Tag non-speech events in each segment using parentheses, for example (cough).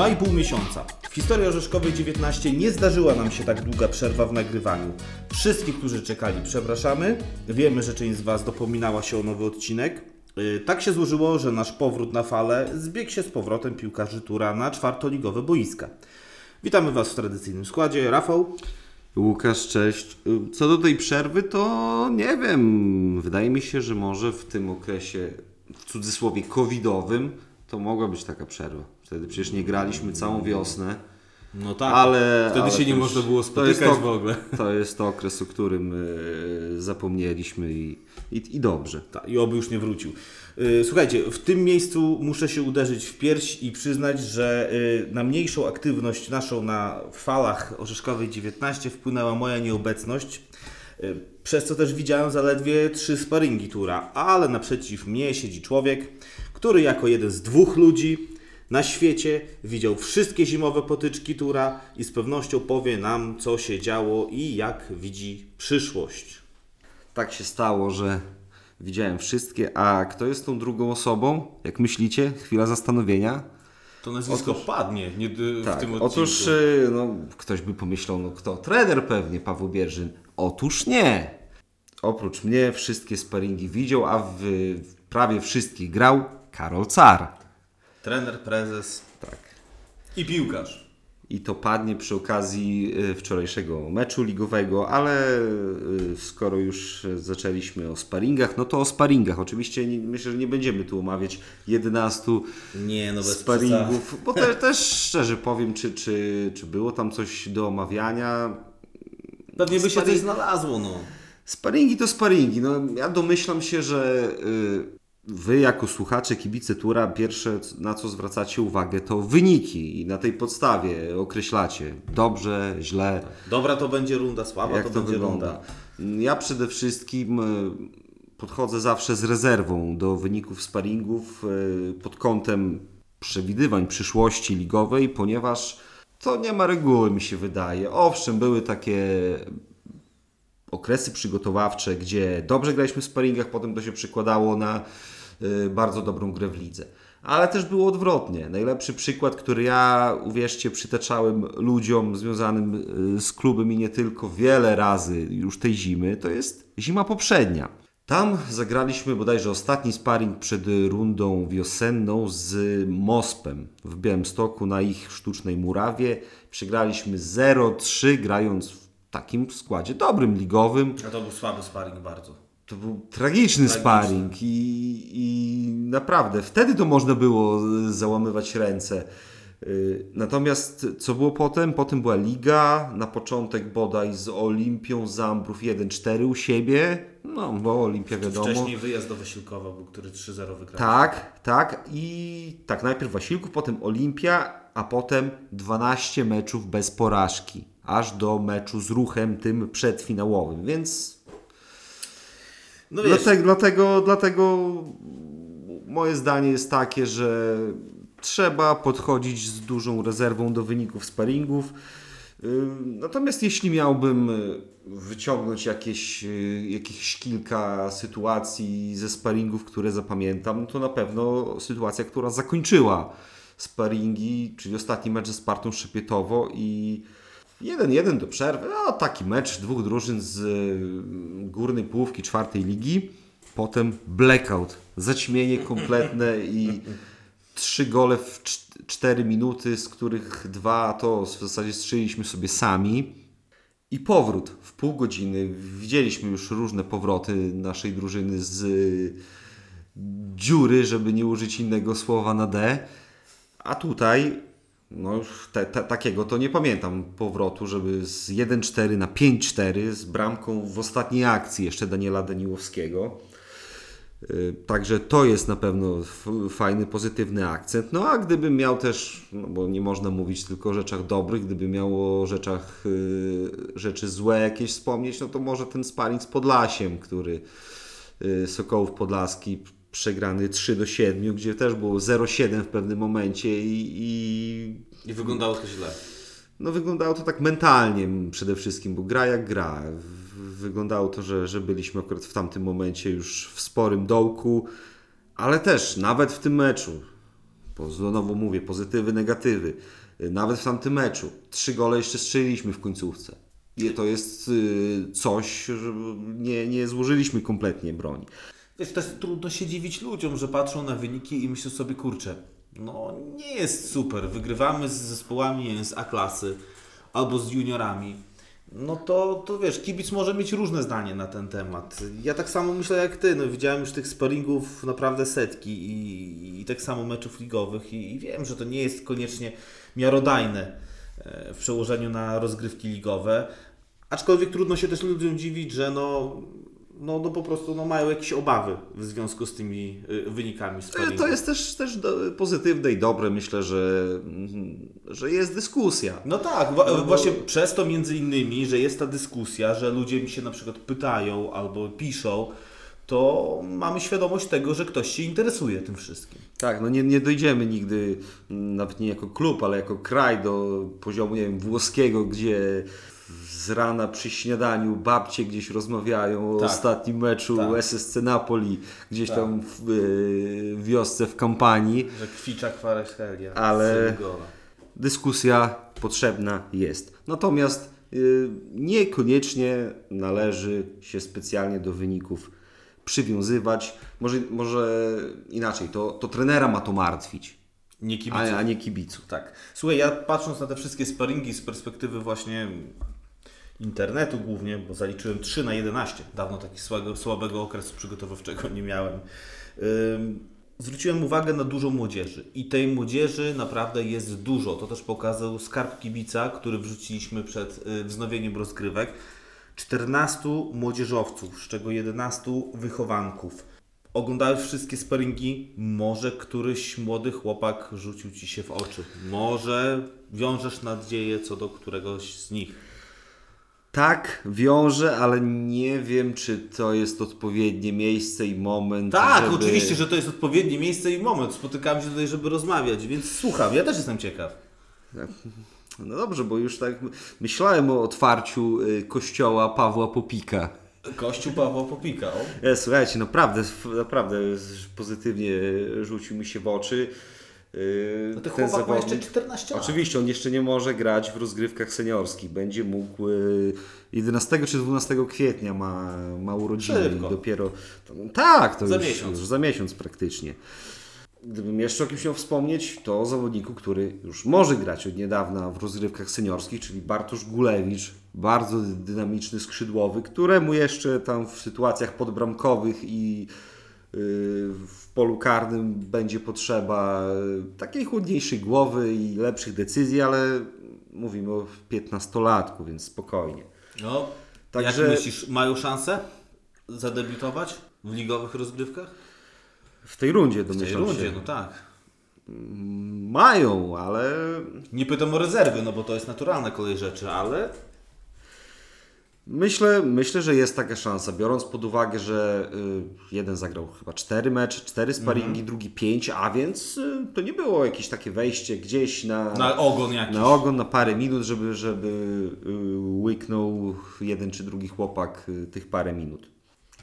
Dwa i pół miesiąca. W historii Orzeszkowej 19 nie zdarzyła nam się tak długa przerwa w nagrywaniu. Wszystkich, którzy czekali, przepraszamy. Wiemy, że część z Was dopominała się o nowy odcinek. Yy, Tak się złożyło, że nasz powrót na falę zbiegł się z powrotem piłkarzy Tura na czwartoligowe boiska. Witamy Was w tradycyjnym składzie. Rafał, Łukasz, cześć. Co do tej przerwy, to nie wiem. Wydaje mi się, że może w tym okresie, w cudzysłowie covidowym, to mogła być taka przerwa. Wtedy przecież nie graliśmy całą wiosnę. No tak, Ale. wtedy ale się nie to można było to spotykać to- w ogóle. To jest to okres, o którym e, zapomnieliśmy i, i, i dobrze. Tak, i oby już nie wrócił. Yy, Słuchajcie, w tym miejscu muszę się uderzyć w pierś i przyznać, że yy, na mniejszą aktywność naszą na falach Orzeszkowej 19 wpłynęła moja nieobecność, przez co też widziałem zaledwie trzy sparingi tura, ale naprzeciw mnie siedzi człowiek, który jako jeden z dwóch ludzi na świecie widział wszystkie zimowe potyczki tura i z pewnością powie nam, co się działo i jak widzi przyszłość. Tak się stało, że widziałem wszystkie. A kto jest tą drugą osobą? Jak myślicie? Chwila zastanowienia. To nazwisko padnie nie, w Tak, tym odcinku. otóż y, no, ktoś by pomyślał, no kto? Trener pewnie, Paweł Bierzyn. Otóż nie. Oprócz mnie wszystkie sparingi widział, a w, w prawie wszystkich grał Karol Car. Trener, prezes Tak. i piłkarz. I to padnie przy okazji y, wczorajszego meczu ligowego, ale y, skoro już zaczęliśmy o sparingach, no to o sparingach. Oczywiście nie, myślę, że nie będziemy tu omawiać 11 Nie, no sparingów, bo te, też szczerze powiem, czy, czy, czy było tam coś do omawiania. Pewnie by się Sparing- coś znalazło, no. Sparingi to sparingi. No, ja domyślam się, że y, wy jako słuchacze, kibice Tura, pierwsze na co zwracacie uwagę to wyniki i na tej podstawie określacie dobrze, źle, Dobra to będzie runda, słaba jak to, to, będzie wygląda. runda. Ja przede wszystkim y, podchodzę zawsze z rezerwą do wyników sparingów y, pod kątem przewidywań przyszłości ligowej, ponieważ to nie ma reguły, mi się wydaje. Owszem, były takie okresy przygotowawcze, gdzie dobrze graliśmy w sparingach, potem to się przekładało na y, bardzo dobrą grę w lidze. Ale też było odwrotnie. Najlepszy przykład, który ja, uwierzcie, przytaczałem ludziom związanym y, z klubem i nie tylko wiele razy już tej zimy, to jest zima poprzednia. Tam zagraliśmy bodajże ostatni sparring przed rundą wiosenną z Mospem w Białymstoku na ich sztucznej murawie. Przegraliśmy 0-3 grając takim składzie dobrym, ligowym. A to był słaby sparring bardzo. To był tragiczny, sparring i, i naprawdę wtedy to można było załamywać ręce. Y, Natomiast co było potem? Potem była liga, na początek bodaj z Olimpią Zambrów 1-4 u siebie, no bo Olimpia wiadomo. Wcześniej wyjazd do Wasilkowa był, który 3-0 wygrał. Tak, tak i tak najpierw Wasilków, potem Olimpia, a potem 12 meczów bez porażki, aż do meczu z ruchem tym przedfinałowym, więc No Dlatego, dlatego, dlatego moje zdanie jest takie, że trzeba podchodzić z dużą rezerwą do wyników sparingów. Natomiast jeśli miałbym y, wyciągnąć jakieś, y, jakieś kilka sytuacji ze sparingów, które zapamiętam, to na pewno sytuacja, która zakończyła sparingi, czyli ostatni mecz ze Spartą Szepietowo i 1-1 do przerwy, a taki mecz dwóch drużyn z y, górnej połówki czwartej ligi. Potem blackout, zaćmienie kompletne i trzy gole w cz- cztery minuty, z których dwa to w zasadzie strzeliliśmy sobie sami. I powrót w pół godziny. Widzieliśmy już różne powroty naszej drużyny z y, dziury, żeby nie użyć innego słowa na D. A tutaj, no już te, te, takiego to nie pamiętam powrotu, żeby z 1-4 na 5-4 z bramką w ostatniej akcji jeszcze Daniela Daniłowskiego. Y, Także to jest na pewno fajny, pozytywny akcent. No a gdybym miał też, no bo nie można mówić tylko o rzeczach dobrych, gdybym miał o rzeczach, y, rzeczy złe jakieś wspomnieć, no to może ten sparring z Podlasiem, który y, Sokołów Podlaski przegrany 3 do 7, gdzie też było 0-7 w pewnym momencie i, i I wyglądało to źle. no wyglądało to tak mentalnie przede wszystkim, bo gra jak gra. Wyglądało to, że, że byliśmy akurat w tamtym momencie już w sporym dołku, ale też nawet w tym meczu, bo znowu mówię, pozytywy, negatywy, nawet w tamtym meczu, trzy gole jeszcze strzeliliśmy w końcówce. I to jest y, coś, że nie, nie złożyliśmy kompletnie broni. Wiesz, też trudno się dziwić ludziom, że patrzą na wyniki i myślą sobie, kurczę, no nie jest super, wygrywamy z zespołami z A-klasy albo z juniorami. No to, to wiesz, kibic może mieć różne zdanie na ten temat. Ja tak samo myślę jak ty, no widziałem już tych sparingów naprawdę setki i, i tak samo meczów ligowych i, i wiem, że to nie jest koniecznie miarodajne e, w przełożeniu na rozgrywki ligowe, aczkolwiek trudno się też ludziom dziwić, że no, no, no po prostu no, mają jakieś obawy w związku z tymi y, wynikami To, sparingu. to jest też, też pozytywne i dobre. Myślę, że, mm, że jest dyskusja. No tak, wa- właśnie przez to między innymi, że jest ta dyskusja, że ludzie mi się na przykład pytają albo piszą, to mamy świadomość tego, że ktoś się interesuje tym wszystkim. Tak, no nie, nie dojdziemy nigdy, mm, nawet nie jako klub, ale jako kraj do poziomu nie wiem, włoskiego, gdzie z rana przy śniadaniu babcie gdzieś rozmawiają o Tak. ostatnim meczu Tak. SSC Napoli, gdzieś Tak. tam w y, wiosce, w kampanii. Że kwicza kwarechelia. Ale-. Dyskusja potrzebna jest. Natomiast y, niekoniecznie należy się specjalnie do wyników przywiązywać. Może, może inaczej, to, to trenera ma to martwić, Nie a, a nie kibiców. Tak. Słuchaj, ja patrząc na te wszystkie sparingi z perspektywy właśnie internetu głównie, bo zaliczyłem 3 na 11. Dawno takiego słabego, słabego okresu przygotowawczego nie miałem. Zwróciłem uwagę na dużo młodzieży i tej młodzieży naprawdę jest dużo. To też pokazał skarb kibica, który wrzuciliśmy przed y, wznowieniem rozgrywek. 14 młodzieżowców, z czego 11 wychowanków. Oglądałeś wszystkie sparingi, może któryś młody chłopak rzucił Ci się w oczy. Może wiążesz nadzieję co do któregoś z nich. Tak, wiąże, ale nie wiem, czy to jest odpowiednie miejsce i moment. Tak, żeby... oczywiście, że to jest odpowiednie miejsce i moment. Spotykamy się tutaj, żeby rozmawiać, więc słucham, ja też jestem ciekaw. No dobrze, bo już tak myślałem o otwarciu y, kościoła Pawła Popika. Kościół Pawła Popika, o. E, Słuchajcie, naprawdę, naprawdę pozytywnie rzucił mi się w oczy. Yy, No to ten chłopak ma jeszcze zawodnik. 14 lat. Oczywiście, on jeszcze nie może grać w rozgrywkach seniorskich. Będzie mógł yy, 11 czy 12 kwietnia ma, ma urodziny Szybko. i dopiero. Tak, to Za już, miesiąc. już za miesiąc praktycznie. Gdybym jeszcze o kimś miał wspomnieć, to o zawodniku, który już może grać od niedawna w rozgrywkach seniorskich, czyli Bartosz Gulewicz, bardzo dynamiczny skrzydłowy, któremu jeszcze tam w sytuacjach podbramkowych i yy, w polu karnym będzie potrzeba yy, takiej chłodniejszej głowy i lepszych decyzji, ale mówimy o 15-latku, więc spokojnie. No, Także- jak myślisz, mają szansę zadebiutować w ligowych rozgrywkach? W tej rundzie W tej domyślam rundzie, się. no tak. Mają, ale Nie pytam o rezerwy, no bo to jest naturalna kolej rzeczy, ale Myślę, myślę, że jest taka szansa, biorąc pod uwagę, że y, jeden zagrał chyba cztery mecze, cztery sparingi, Mhm. drugi pięć, a więc y, to nie było jakieś takie wejście gdzieś na, na ogon jakiś. na ogon na parę minut, żeby, żeby y, łyknął jeden czy drugi chłopak tych parę minut.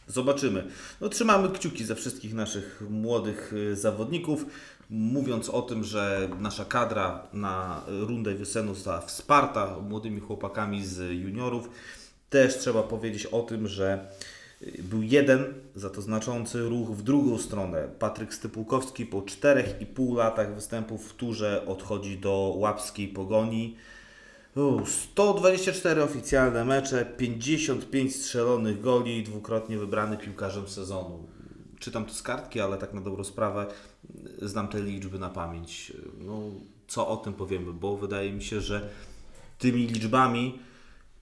Zobaczymy. No, trzymamy kciuki za wszystkich naszych młodych zawodników. Mówiąc o tym, że nasza kadra na rundę wiosenną została wsparta młodymi chłopakami z juniorów, też trzeba powiedzieć o tym, że był jeden za to znaczący ruch w drugą stronę. Patryk Stypułkowski po 4,5 latach występów w turze odchodzi do łapskiej pogoni. U, 124 oficjalne mecze, 55 strzelonych goli, dwukrotnie wybrany piłkarzem sezonu. Czytam to z kartki, ale tak na dobrą sprawę znam te liczby na pamięć. No, co o tym powiemy, bo wydaje mi się, że tymi liczbami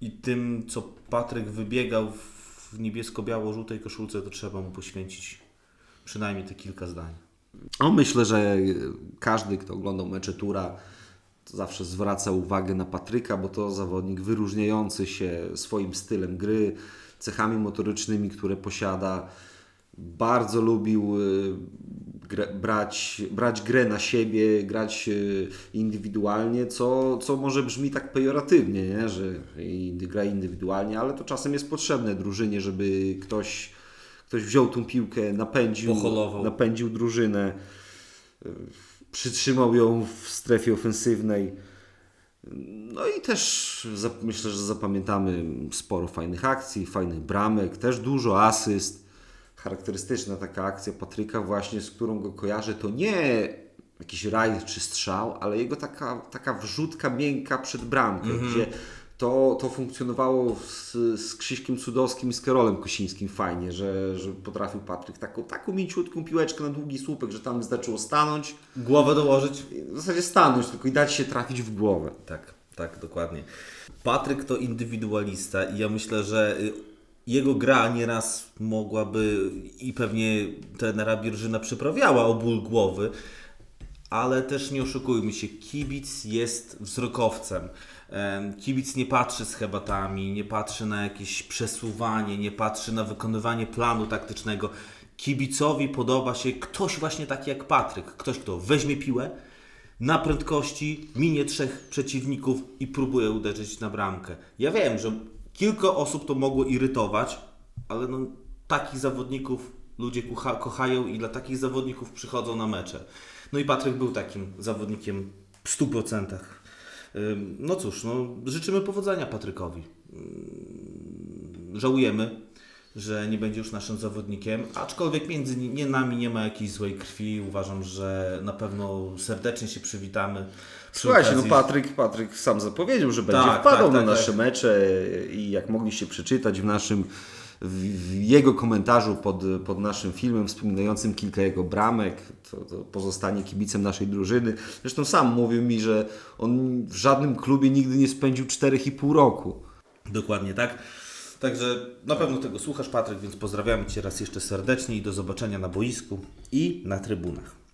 i tym, co Patryk wybiegał w niebiesko-biało-żółtej koszulce, to trzeba mu poświęcić przynajmniej te kilka zdań. No, myślę, że każdy, kto oglądał mecze Tura, zawsze zwraca uwagę na Patryka, bo to zawodnik wyróżniający się swoim stylem gry, cechami motorycznymi, które posiada. Bardzo lubił y, grę, brać, brać grę na siebie, grać y, indywidualnie, co, co może brzmi tak pejoratywnie, nie? że gra indywidualnie, ale to czasem jest potrzebne drużynie, żeby ktoś, ktoś wziął tą piłkę, napędził, Poholował. napędził drużynę, y, przytrzymał ją w strefie ofensywnej. No i też myślę, że zapamiętamy sporo fajnych akcji, fajnych bramek, też dużo asyst. Charakterystyczna taka akcja Patryka właśnie, z którą go kojarzę, to nie jakiś rajd czy strzał, ale jego taka, taka wrzutka miękka przed bramkę, gdzie to, to funkcjonowało z, z Krzyśkiem Cudowskim i z Karolem Kosińskim fajnie, że, że potrafił Patryk taką, taką mięciutką piłeczkę na długi słupek, że tam wystarczyło stanąć, Głowę dołożyć? w zasadzie stanąć tylko i dać się trafić w głowę. Tak, tak, dokładnie. Patryk to indywidualista i ja myślę, że y, jego gra nieraz mogłaby i pewnie trenera Birżyna przyprawiała o ból głowy, ale też nie oszukujmy się, kibic jest wzrokowcem. Em, Kibic nie patrzy schematami, nie patrzy na jakieś przesuwanie, nie patrzy na wykonywanie planu taktycznego. Kibicowi podoba się ktoś właśnie taki jak Patryk. Ktoś, kto weźmie piłę, na prędkości, minie trzech przeciwników i próbuje uderzyć na bramkę. Ja wiem, że kilka osób to mogło irytować, ale no, takich zawodników ludzie kocha, kochają i dla takich zawodników przychodzą na mecze. No i Patryk był takim zawodnikiem w 100%. Ym, No cóż, no, życzymy powodzenia Patrykowi. Żałujemy, że nie będzie już naszym zawodnikiem, aczkolwiek między ni- nie nami nie ma jakiejś złej krwi. Uważam, że na pewno serdecznie się przywitamy. Słuchajcie, no okazji- Patryk, Patryk sam zapowiedział, że będzie Tak, wpadał tak, na tak, nasze tak. mecze i jak mogliście przeczytać w naszym w jego komentarzu pod, pod naszym filmem wspominającym kilka jego bramek, to, to pozostanie kibicem naszej drużyny. Zresztą sam mówił mi, że on w żadnym klubie nigdy nie spędził 4,5 roku. Dokładnie tak. Także na pewno tego słuchasz, Patryk, więc pozdrawiamy Cię raz jeszcze serdecznie i do zobaczenia na boisku i na trybunach.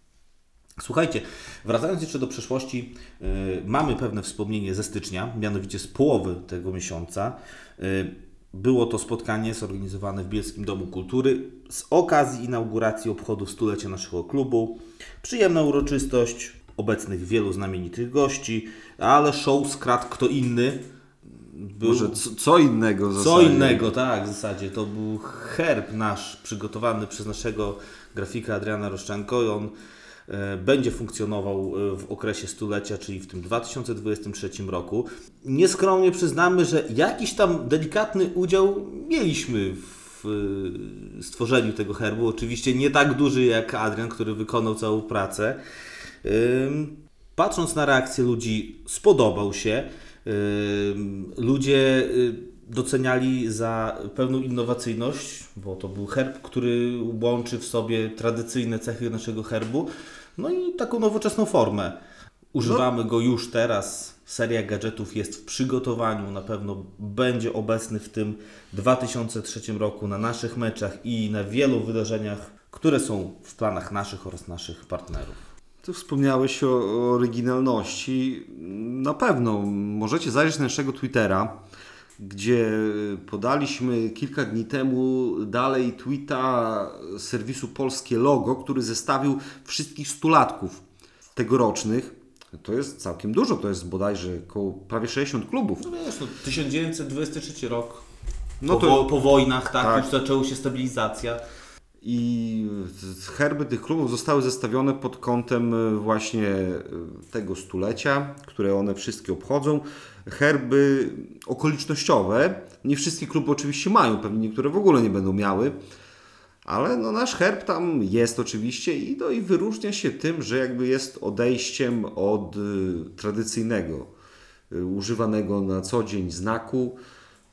Słuchajcie, wracając jeszcze do przeszłości, yy, mamy pewne wspomnienie ze stycznia, mianowicie z połowy tego miesiąca. Yy, było to spotkanie zorganizowane w Bielskim Domu Kultury z okazji inauguracji obchodów stulecia naszego klubu. Przyjemna uroczystość, obecnych wielu znamienitych gości, ale show skradł kto inny. Był Może co, co innego w co zasadzie. innego, tak, w zasadzie. To był herb nasz przygotowany przez naszego grafika Adriana Roszczenko i on będzie funkcjonował e, w okresie stulecia, czyli w tym 2023 roku. Nieskromnie przyznamy, że jakiś tam delikatny udział mieliśmy w e, stworzeniu tego herbu. Oczywiście nie tak duży jak Adrian, który wykonał całą pracę. Patrząc na reakcję ludzi, spodobał się. Ludzie doceniali za pewną innowacyjność, bo to był herb, który łączy w sobie tradycyjne cechy naszego herbu, no i taką nowoczesną formę. Używamy go już teraz. Seria gadżetów jest w przygotowaniu. Na pewno będzie obecny w tym 2003 roku na naszych meczach i na wielu wydarzeniach, które są w planach naszych oraz naszych partnerów. Tu wspomniałeś o, o oryginalności. Na pewno możecie zajrzeć na naszego Twittera, gdzie podaliśmy kilka dni temu dalej tweeta serwisu Polskie Logo, który zestawił wszystkich stulatków tegorocznych. To jest całkiem dużo, to jest bodajże około prawie 60 klubów. No wiesz, no, 1923 rok. No po, to- po wojnach, tak, Tak. już zaczęła się stabilizacja. I herby tych klubów zostały zestawione pod kątem e, właśnie e, tego stulecia, które one wszystkie obchodzą. Herby okolicznościowe. Nie wszystkie kluby oczywiście mają, pewnie niektóre w ogóle nie będą miały. Ale no nasz herb tam jest oczywiście i, no, i wyróżnia się tym, że jakby jest odejściem od y, tradycyjnego, używanego na co dzień znaku.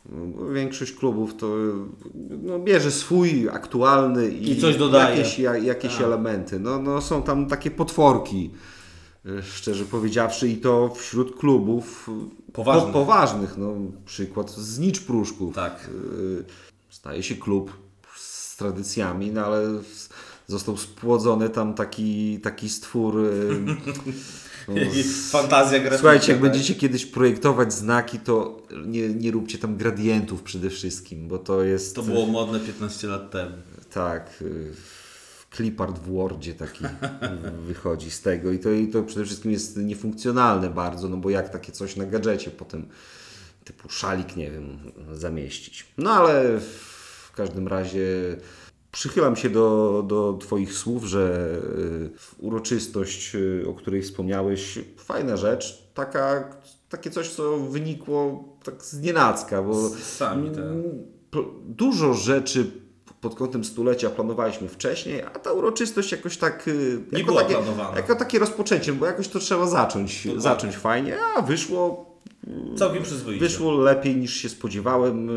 No, Większość klubów to no, bierze swój aktualny i, I coś dodaje. jakieś, ja- jakieś Tak. elementy. No, no, są tam takie potworki, y, szczerze powiedziawszy, i to wśród klubów y, Poważnych. Po, poważnych. No, przykład Znicz Pruszków. Tak. Y, Staje się klub z tradycjami, no ale został spłodzony tam taki, taki stwór. (laughs) y, Fantazja graficzna. Słuchajcie, jak tak. będziecie kiedyś projektować znaki, to nie, nie róbcie tam gradientów przede wszystkim, bo to jest. To było modne 15 lat temu. tak. y, Clipart w Wordzie taki (laughs) wychodzi z tego i to, i to przede wszystkim jest niefunkcjonalne bardzo, no bo jak takie coś na gadżecie potem typu szalik, nie wiem, zamieścić. No ale w każdym razie przychylam się do, do Twoich słów, że y, uroczystość, y, o której wspomniałeś, fajna rzecz, taka, takie coś, co wynikło tak z nienacka, bo Sami, tak. dużo rzeczy pod kątem stulecia planowaliśmy wcześniej, a ta uroczystość jakoś tak y, Nie jako była takie, planowana. jako takie rozpoczęcie, bo jakoś to trzeba zacząć, Dokładnie. zacząć fajnie, a wyszło Całkiem przyzwoicie. Wyszło lepiej niż się spodziewałem.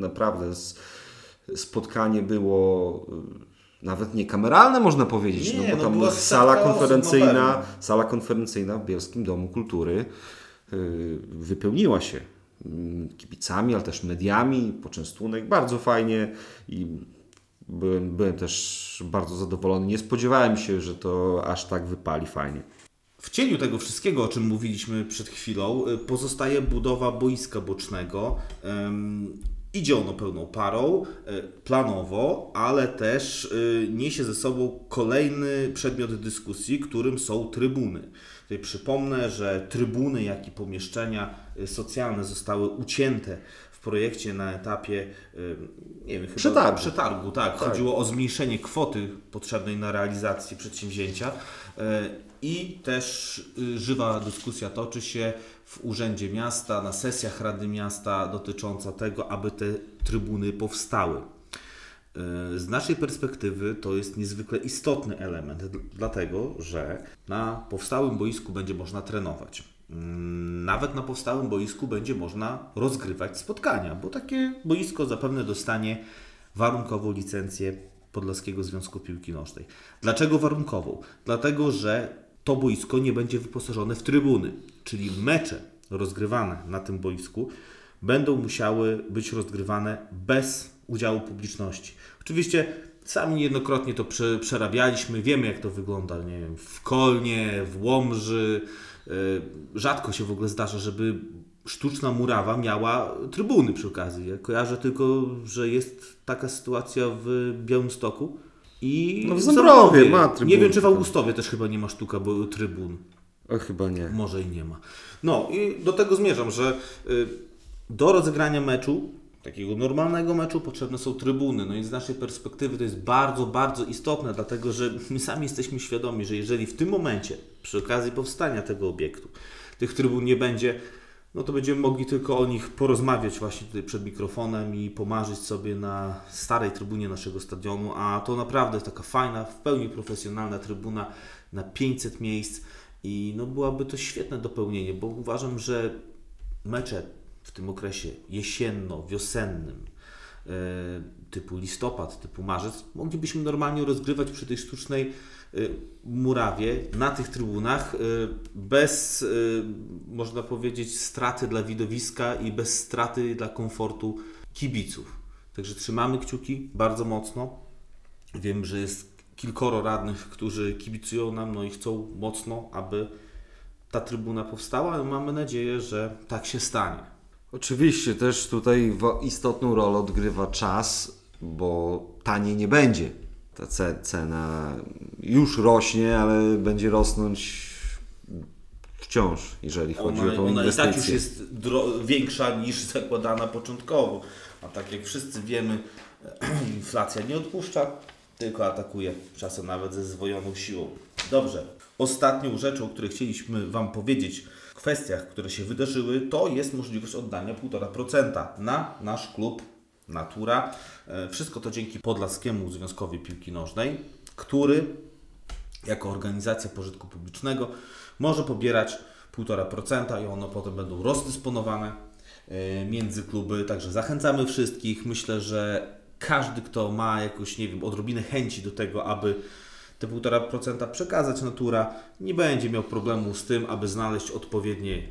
Naprawdę s- spotkanie było y, nawet nie kameralne, można powiedzieć, Nie, no bo no tam była sala na konferencyjna, sala konferencyjna w Bielskim Domu Kultury y, wypełniła się mm, kibicami, ale też mediami, poczęstunek, bardzo fajnie i byłem, byłem też bardzo zadowolony. Nie spodziewałem się, że to aż tak wypali fajnie. W cieniu tego wszystkiego, o czym mówiliśmy przed chwilą, y, pozostaje budowa boiska bocznego. Idzie ono pełną parą, y, planowo, ale też y, niesie ze sobą kolejny przedmiot dyskusji, którym są trybuny. Tutaj przypomnę, że trybuny, jak i pomieszczenia y, socjalne zostały ucięte w projekcie na etapie nie wiem, chyba Przetargu. przetargu tak. Chodziło o zmniejszenie kwoty potrzebnej na realizację przedsięwzięcia. I też y, żywa dyskusja toczy się w Urzędzie Miasta, na sesjach Rady Miasta dotycząca tego, aby te trybuny powstały. E, Z naszej perspektywy to jest niezwykle istotny element, dlatego że na powstałym boisku będzie można trenować. Mm, Nawet na powstałym boisku będzie można rozgrywać spotkania, bo takie boisko zapewne dostanie warunkową licencję Podlaskiego Związku Piłki Nożnej. Dlaczego warunkową? Dlatego, że to boisko nie będzie wyposażone w trybuny, czyli mecze rozgrywane na tym boisku będą musiały być rozgrywane bez udziału publiczności. Oczywiście sami niejednokrotnie to prze, przerabialiśmy, wiemy jak to wygląda, nie wiem, w Kolnie, w Łomży. Yy, Rzadko się w ogóle zdarza, żeby sztuczna murawa miała trybuny przy okazji. Ja kojarzę tylko, że jest taka sytuacja w Białymstoku i No w Zambrowie ma trybuny. Nie wiem, czy w Augustowie też chyba nie ma sztuka bo trybun. O, chyba nie. Może i nie ma. No i do tego zmierzam, że y, do rozegrania meczu, takiego normalnego meczu, potrzebne są trybuny. No i z naszej perspektywy to jest bardzo, bardzo istotne, dlatego że my sami jesteśmy świadomi, że jeżeli w tym momencie, przy okazji powstania tego obiektu, tych trybun nie będzie, no to będziemy mogli tylko o nich porozmawiać właśnie tutaj przed mikrofonem i pomarzyć sobie na starej trybunie naszego stadionu, a to naprawdę taka fajna, w pełni profesjonalna trybuna na 500 miejsc i no byłaby to świetne dopełnienie, bo uważam, że mecze w tym okresie jesienno-wiosennym typu listopad, typu marzec, moglibyśmy normalnie rozgrywać przy tej sztucznej e, murawie na tych trybunach e, bez, e, można powiedzieć, straty dla widowiska i bez straty dla komfortu kibiców. Także trzymamy kciuki bardzo mocno. Wiem, że jest kilkoro radnych, którzy kibicują nam no i chcą mocno, aby ta trybuna powstała, mamy nadzieję, że tak się stanie. Oczywiście też tutaj istotną rolę odgrywa czas, bo taniej nie będzie. Ta ce- cena już rośnie, ale będzie rosnąć wciąż, jeżeli chodzi Ona, o tą ona i inwestycję. tak już jest większa niż zakładana początkowo. A tak jak wszyscy wiemy, (clears throat) inflacja nie odpuszcza, tylko atakuje, czasem nawet ze zdwojoną siłą. Dobrze. Ostatnią rzeczą, o której chcieliśmy Wam powiedzieć kwestiach, które się wydarzyły, to jest możliwość oddania 1,5% na nasz klub Natura. E, Wszystko to dzięki Podlaskiemu Związkowi Piłki Nożnej, który jako organizacja pożytku publicznego może pobierać 1,5% i one potem będą rozdysponowane e, między kluby. Także zachęcamy wszystkich. Myślę, że każdy, kto ma jakąś, nie wiem, odrobinę chęci do tego, aby te 1,5% przekazać natura, nie będzie miał problemu z tym, aby znaleźć odpowiednie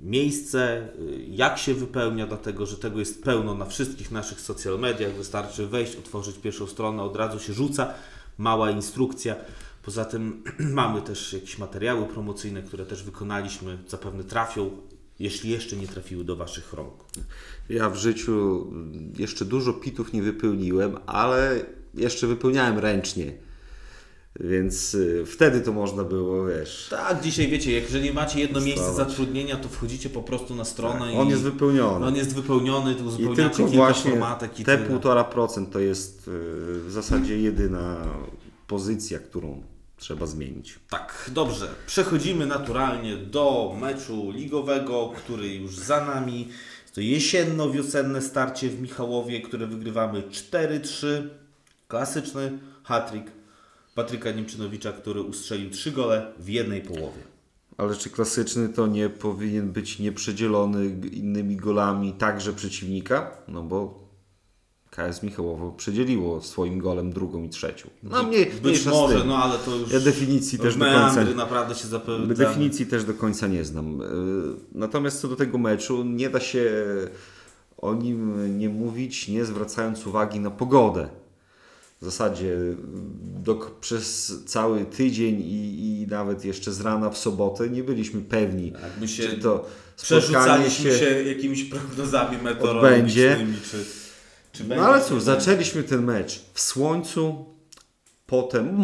miejsce, y, jak się wypełnia, dlatego że tego jest pełno na wszystkich naszych social mediach. Wystarczy wejść, otworzyć pierwszą stronę, od razu się rzuca mała instrukcja. Poza tym (clears throat) mamy też jakieś materiały promocyjne, które też wykonaliśmy, zapewne trafią, jeśli jeszcze nie trafiły do Waszych rąk. Ja w życiu jeszcze dużo pitów nie wypełniłem, ale jeszcze wypełniałem ręcznie. Więc y, wtedy to można było, wiesz. Tak, dzisiaj wiecie, jak jeżeli macie jedno miejsce Wstawać. zatrudnienia, to wchodzicie po prostu na stronę Tak, i on jest wypełniony. on jest wypełniony, tu I uzupełniacie tylko kilka właśnie formatek i te tyle. 1,5% to jest y, w zasadzie jedyna pozycja, którą trzeba zmienić. Tak, dobrze. Przechodzimy naturalnie do meczu ligowego, który już za nami. To jesienno-wiosenne starcie w Michałowie, które wygrywamy 4-3. Klasyczny hat-trick Patryka Niemczynowicza, który ustrzelił 3 gole w jednej połowie. Ale czy klasyczny to nie powinien być nieprzedzielony innymi golami także przeciwnika? No bo KS Michałowo przedzieliło swoim golem drugą i trzecią. No mniej, Być może, no ale to już... Ja definicji też do końca naprawdę się. Definicji też do końca nie znam. Yy, Natomiast co do tego meczu, nie da się o nim nie mówić, nie zwracając uwagi na pogodę. W zasadzie do, przez cały tydzień i, i nawet jeszcze z rana w sobotę nie byliśmy pewni, Tak, my się czy to spotkanie się... się... jakimiś prognozami meteorologicznymi, czy, czy No będzie, ale czy cóż, zaczęliśmy ten mecz w słońcu, potem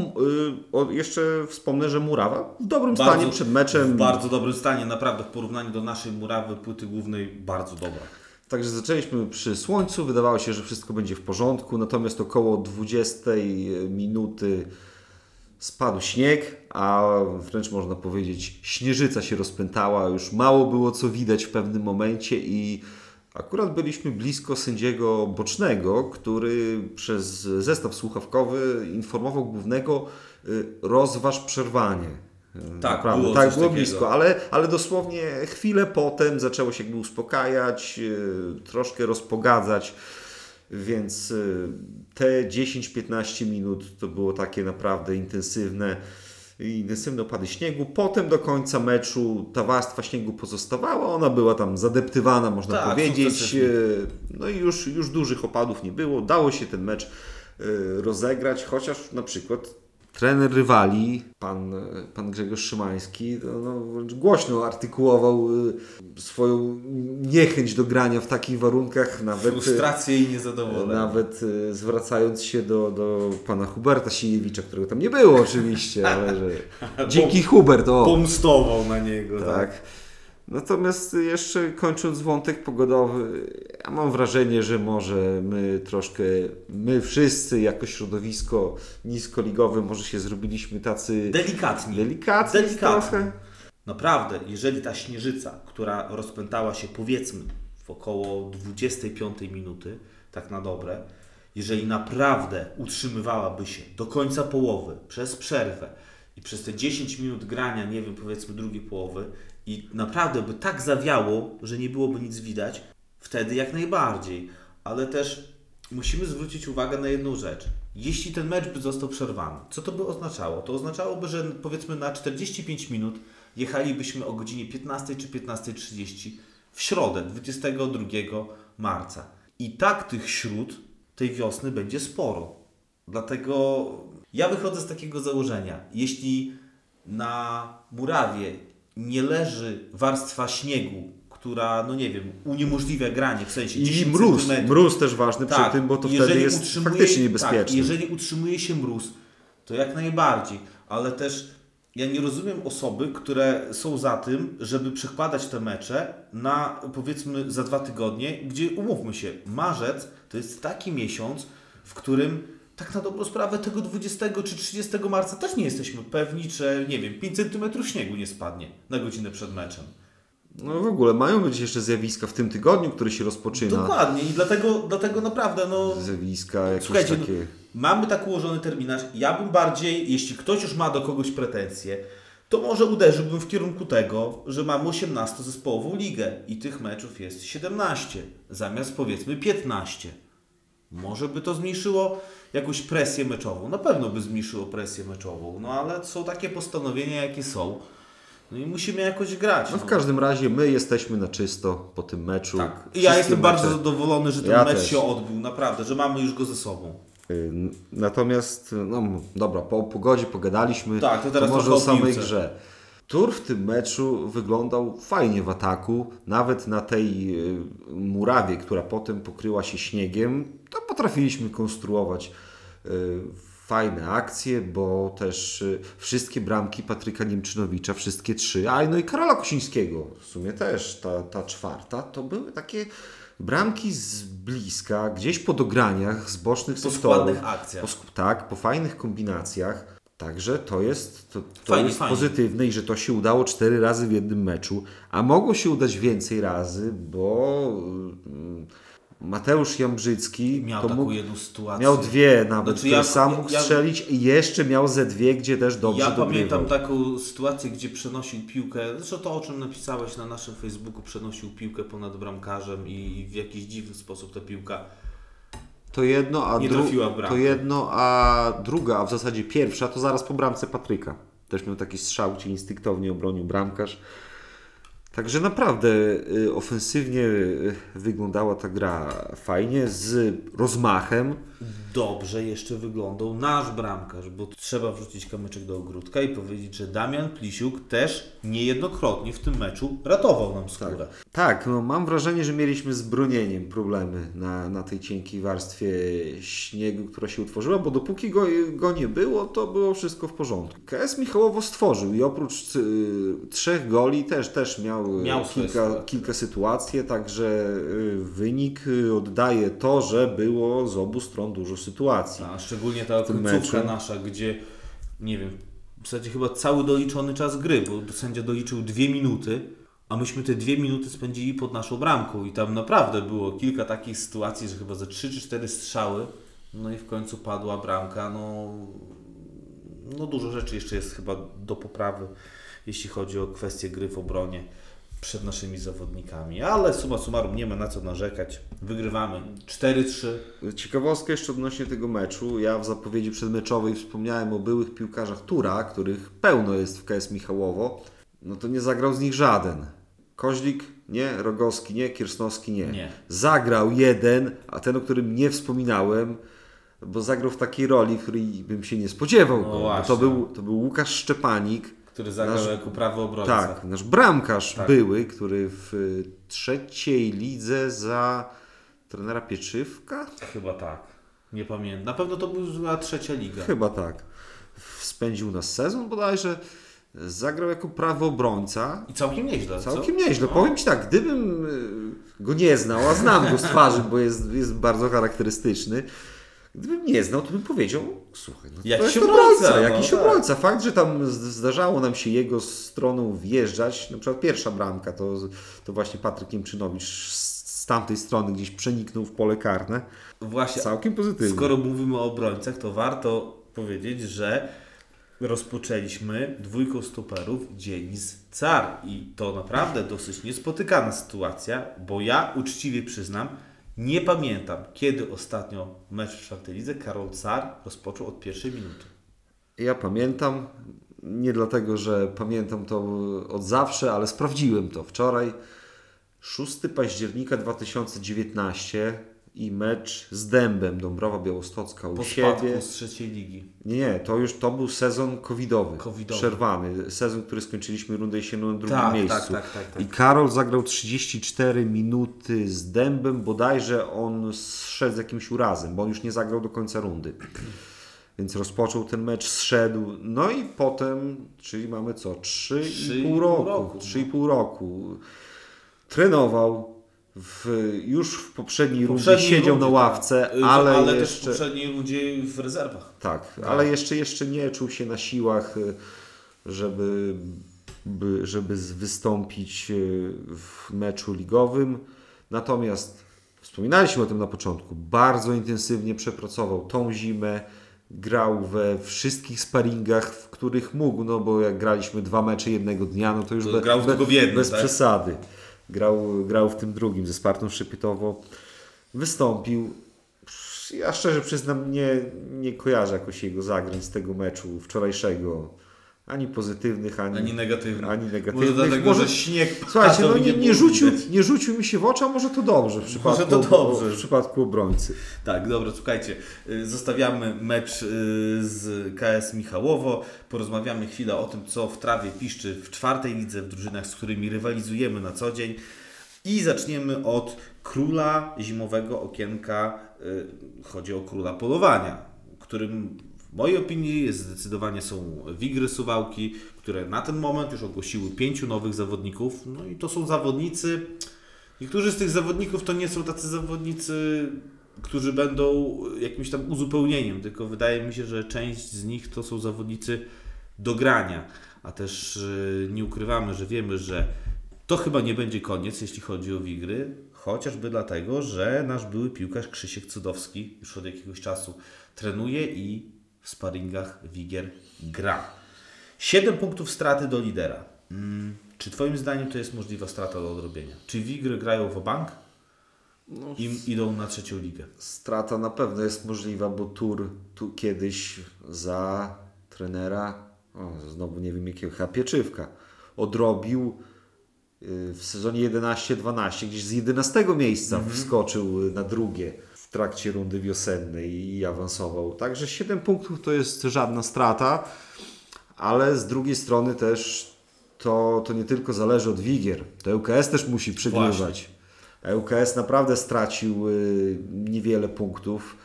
y, jeszcze wspomnę, że Murawa w dobrym Bardzo- stanie przed meczem. W bardzo dobrym stanie, naprawdę w porównaniu do naszej murawy płyty głównej bardzo dobra. Także zaczęliśmy przy słońcu, wydawało się, że wszystko będzie w porządku, natomiast około 20 minuty spadł śnieg, a wręcz można powiedzieć śnieżyca się rozpętała, już mało było co widać w pewnym momencie i akurat byliśmy blisko sędziego bocznego, który przez zestaw słuchawkowy informował głównego y, rozważ przerwanie. Y, Tak, Naprawdę, było tak było blisko, ale, ale dosłownie chwilę potem zaczęło się jakby uspokajać, yy, troszkę rozpogadzać, więc yy, te 10-15 minut to było takie naprawdę intensywne, intensywne opady śniegu. Potem do końca meczu ta warstwa śniegu pozostawała, ona była tam zadeptywana, można Tak, powiedzieć. No i już, już dużych opadów nie było. Dało się ten mecz rozegrać, chociaż na przykład trener rywali, pan, pan Grzegorz Szymański, no, no, głośno artykułował y, swoją niechęć do grania w takich warunkach, nawet, y, Frustrację i niezadowolenie. nawet y, zwracając się do, do pana Huberta Siniewicza, którego tam nie było oczywiście, ale że (laughs) dzięki Hubert, o! Pomstował na niego. Tak. Tak. Natomiast jeszcze kończąc wątek pogodowy, ja mam wrażenie, że może my troszkę, my wszyscy jako środowisko niskoligowe, może się zrobiliśmy tacy Delikatni. delikatni Delikatni. trochę. Naprawdę, jeżeli ta śnieżyca, która rozpętała się powiedzmy w około 25 minuty, tak na dobre, jeżeli naprawdę utrzymywałaby się do końca połowy, przez przerwę i przez te 10 minut grania, nie wiem, powiedzmy drugiej połowy i naprawdę by tak zawiało, że nie byłoby nic widać, wtedy jak najbardziej. Ale też musimy zwrócić uwagę na jedną rzecz. Jeśli ten mecz by został przerwany, co to by oznaczało? To oznaczałoby, że powiedzmy na 45 minut jechalibyśmy o godzinie 15 czy 15.30 w środę 22 marca. I tak tych śród tej wiosny będzie sporo. Dlatego ja wychodzę z takiego założenia. Jeśli na murawie nie leży warstwa śniegu, która, no nie wiem, uniemożliwia granie, w sensie I 10 mróz, centymetrów. mróz też ważny przy tym, bo to wtedy jest faktycznie niebezpieczne. Tak, jeżeli utrzymuje się mróz, to jak najbardziej, ale też ja nie rozumiem osoby, które są za tym, żeby przekładać te mecze na powiedzmy za dwa tygodnie, gdzie umówmy się, marzec to jest taki miesiąc, w którym tak na dobrą sprawę tego 20 czy 30 marca też nie jesteśmy pewni, że nie wiem, 5 cm śniegu nie spadnie na godzinę przed meczem. No w ogóle mają być jeszcze zjawiska w tym tygodniu, który się rozpoczyna. Dokładnie i dlatego, dlatego naprawdę no, Zjawiska jakieś Słuchajcie, takie... no, mamy tak ułożony terminarz. Ja bym bardziej, jeśli ktoś już ma do kogoś pretensje, to może uderzyłbym w kierunku tego, że mamy 18-zespołową ligę i tych meczów jest 17, zamiast powiedzmy 15. Może by to zmniejszyło jakąś presję meczową. Na pewno by zmniejszyło presję meczową, no ale są takie postanowienia, jakie są. No i musimy jakoś grać. No w każdym razie my jesteśmy na czysto po tym meczu. Tak. I ja jestem bardzo mecze- zadowolony, że ten Ja mecz też. się odbył, naprawdę, że mamy już go ze sobą. Y, Natomiast, no dobra, po pogodzie pogadaliśmy. Tak, to teraz może trochę o o samej piłce. grze. Tur w tym meczu wyglądał fajnie w ataku. Nawet na tej y, murawie, która potem pokryła się śniegiem, to potrafiliśmy konstruować y, fajne akcje, bo też y, wszystkie bramki Patryka Niemczynowicza, wszystkie trzy, a no i Karola Kosińskiego w sumie też, ta, ta czwarta, to były takie bramki z bliska, gdzieś po dograniach, z bocznych Po sektorów. Po, tak, po fajnych kombinacjach. Także to jest, to, to Fajnie, jest fajnie. pozytywne i że to się udało cztery razy w jednym meczu, a mogło się udać więcej razy, bo mm, Mateusz Jambrzycki Miał taką mógł, jedną sytuację. miał dwie nawet, Znaczy ja- sam mógł ja- strzelić i jeszcze miał ze dwie, gdzie też dobrze Ja dogrywał. pamiętam taką sytuację, gdzie przenosił piłkę, zresztą to o czym napisałeś na naszym Facebooku, przenosił piłkę ponad bramkarzem i w jakiś dziwny sposób ta piłka To jedno, a Nie dru- trafiła w bramkę. To jedno, a druga, a w zasadzie pierwsza, to zaraz po bramce Patryka. Też miał taki strzał, gdzie instynktownie obronił bramkarz. Także naprawdę y, ofensywnie y, wyglądała ta gra fajnie, z rozmachem. Dobrze jeszcze wyglądał nasz bramkarz, bo trzeba wrzucić kamyczek do ogródka i powiedzieć, że Damian Plisiuk też niejednokrotnie w tym meczu ratował nam skórę. Tak, no mam wrażenie, że mieliśmy z bronieniem problemy na, na tej cienkiej warstwie śniegu, która się utworzyła, bo dopóki go, go nie było, to było wszystko w porządku. KS Michałowo stworzył i oprócz y, trzech goli też, też miał, y, Miał kilka, kilka sytuacji, także y, wynik y, oddaje to, że było z obu stron dużo sytuacji. A szczególnie ta końcówka nasza, gdzie nie wiem, w zasadzie chyba cały doliczony czas gry, bo sędzia doliczył dwie minuty, a myśmy te dwie minuty spędzili pod naszą bramką. I tam naprawdę było kilka takich sytuacji, że chyba ze trzy czy cztery strzały, no i w końcu padła bramka, no, no dużo rzeczy jeszcze jest chyba do poprawy, jeśli chodzi o kwestię gry w obronie przed naszymi zawodnikami, ale summa summarum nie ma na co narzekać, wygrywamy 4-3, Ciekawostka jeszcze odnośnie tego meczu. Ja w zapowiedzi przedmeczowej wspomniałem o byłych piłkarzach Tura, których pełno jest w KS Michałowo. No to nie zagrał z nich żaden. Koźlik nie, Rogowski nie, Kiersnowski nie. Nie. Zagrał jeden, a ten, o którym nie wspominałem, bo zagrał w takiej roli, w której bym się nie spodziewał. No to, był, to był Łukasz Szczepanik, który zagrał Nasz- jako prawy obrońca. tak, nasz bramkarz Tak. były, który w y, trzeciej lidze za trenera Pieczywka Chyba tak. Nie pamiętam. Na pewno to była trzecia liga. Chyba tak. Spędził nas sezon bodajże. Zagrał jako prawy obrońca. I całkiem nieźle. Całkiem co? nieźle. Powiem Ci tak, gdybym y, go nie znał, a znam go z twarzy, bo jest, jest bardzo charakterystyczny. Gdybym nie znał, to bym powiedział, słuchaj, no to Jakiś jest obrońca, obrońca, no jakiś tak. obrońca. Fakt, że tam zdarzało nam się jego stroną wjeżdżać, na przykład pierwsza bramka, to, to właśnie Patryk Niemczynowicz z tamtej strony gdzieś przeniknął w pole karne. Właśnie, Całkiem pozytywnie. skoro mówimy o obrońcach, to warto powiedzieć, że rozpoczęliśmy dwójką stoperów dzień z car. I to naprawdę dosyć niespotykana sytuacja, bo ja uczciwie przyznam, nie pamiętam, kiedy ostatnio mecz w czwartej lidze Karol Car rozpoczął od pierwszej minuty. Ja pamiętam, nie dlatego, że pamiętam to od zawsze, ale sprawdziłem to wczoraj. 6 października 2019 i mecz z Dębem Dąbrowa Białostocka u Po siebie. z trzeciej ligi. Nie, nie, to już to był sezon covidowy, Covidowy. przerwany. Sezon, który skończyliśmy rundę jesienną na drugim Tak, miejscu. tak, tak, tak, tak. I Karol zagrał 34 minuty z Dębem, bodajże on zszedł z jakimś urazem, bo on już nie zagrał do końca rundy. (clears throat) Więc rozpoczął ten mecz, zszedł, no i potem, czyli mamy co, 3,5 3,5 roku, roku, 3,5 roku. Trenował, w, już w poprzedniej rundzie siedział rundzie, na ławce, tak. Y, ale, ale też jeszcze... w poprzedniej rundzie w rezerwach. Tak, ale jeszcze, jeszcze nie czuł się na siłach, y, żeby, by, żeby wystąpić y, w meczu ligowym. Natomiast wspominaliśmy o tym na początku, bardzo intensywnie przepracował tą zimę, grał we wszystkich sparingach, w których mógł, no bo jak graliśmy dwa mecze jednego dnia, no to już To be- grał be- tylko w jednym, bez tak? przesady. Grał, grał w tym drugim ze Spartą Szypytowo. Wystąpił. Ja szczerze przyznam, nie, nie kojarzę jakoś jego zagrań z tego meczu wczorajszego. Ani pozytywnych, ani, Ani negatywnych. Ani Może negatywnych. dlatego, że śnieg Słuchajcie, no nie, nie, rzucił, nie rzucił mi się w oczy, a może to dobrze w przypadku, to dobrze. w przypadku obrońcy. Tak, dobra, słuchajcie, y, zostawiamy mecz y, z KS Michałowo, porozmawiamy chwilę o tym, co w trawie piszczy w czwartej lidze, w drużynach, z którymi rywalizujemy na co dzień i zaczniemy od króla zimowego okienka, y, chodzi o króla polowania. którym w mojej opinii zdecydowanie są Wigry Suwałki, które na ten moment już ogłosiły pięciu nowych zawodników. No i to są zawodnicy, niektórzy z tych zawodników to nie są tacy zawodnicy, którzy będą jakimś tam uzupełnieniem, tylko wydaje mi się, że część z nich to są zawodnicy do grania. A też y, nie ukrywamy, że wiemy, że to chyba nie będzie koniec, jeśli chodzi o Wigry, chociażby dlatego, że nasz były piłkarz Krzysiek Cudowski już od jakiegoś czasu trenuje i w sparingach Wigier gra. 7 punktów straty do lidera. Mm, czy Twoim zdaniem to jest możliwa strata do odrobienia? Czy Wigry grają w bank i idą na trzecią ligę? Strata na pewno jest możliwa, bo Tur tu kiedyś za trenera, o, znowu nie wiem jakiego, chyba Pieczywka, odrobił y, w sezonie 11-12, gdzieś z 11 miejsca wskoczył y, na drugie w trakcie rundy wiosennej i awansował. Także 7 punktów to jest żadna strata, ale z drugiej strony też to, to nie tylko zależy od Wigier, to ŁKS też musi przygrywać. ŁKS naprawdę stracił y, niewiele punktów.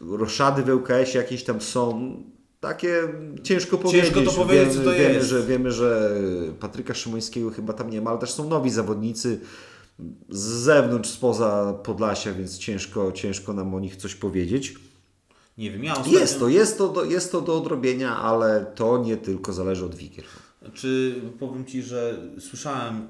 Roszady w ŁKS jakieś tam są. Takie ciężko powiedzieć. Ciężko to powiedzieć, wiemy, co to wiemy, jest. Że, wiemy, że Patryka Szymańskiego chyba tam nie ma, ale też są nowi zawodnicy z zewnątrz, spoza Podlasia, więc ciężko, ciężko nam o nich coś powiedzieć. Nie wiem, ja ostatnio... Jest to, jest to, do, jest to do odrobienia, ale to nie tylko zależy od Wigier. Czy powiem Ci, że słyszałem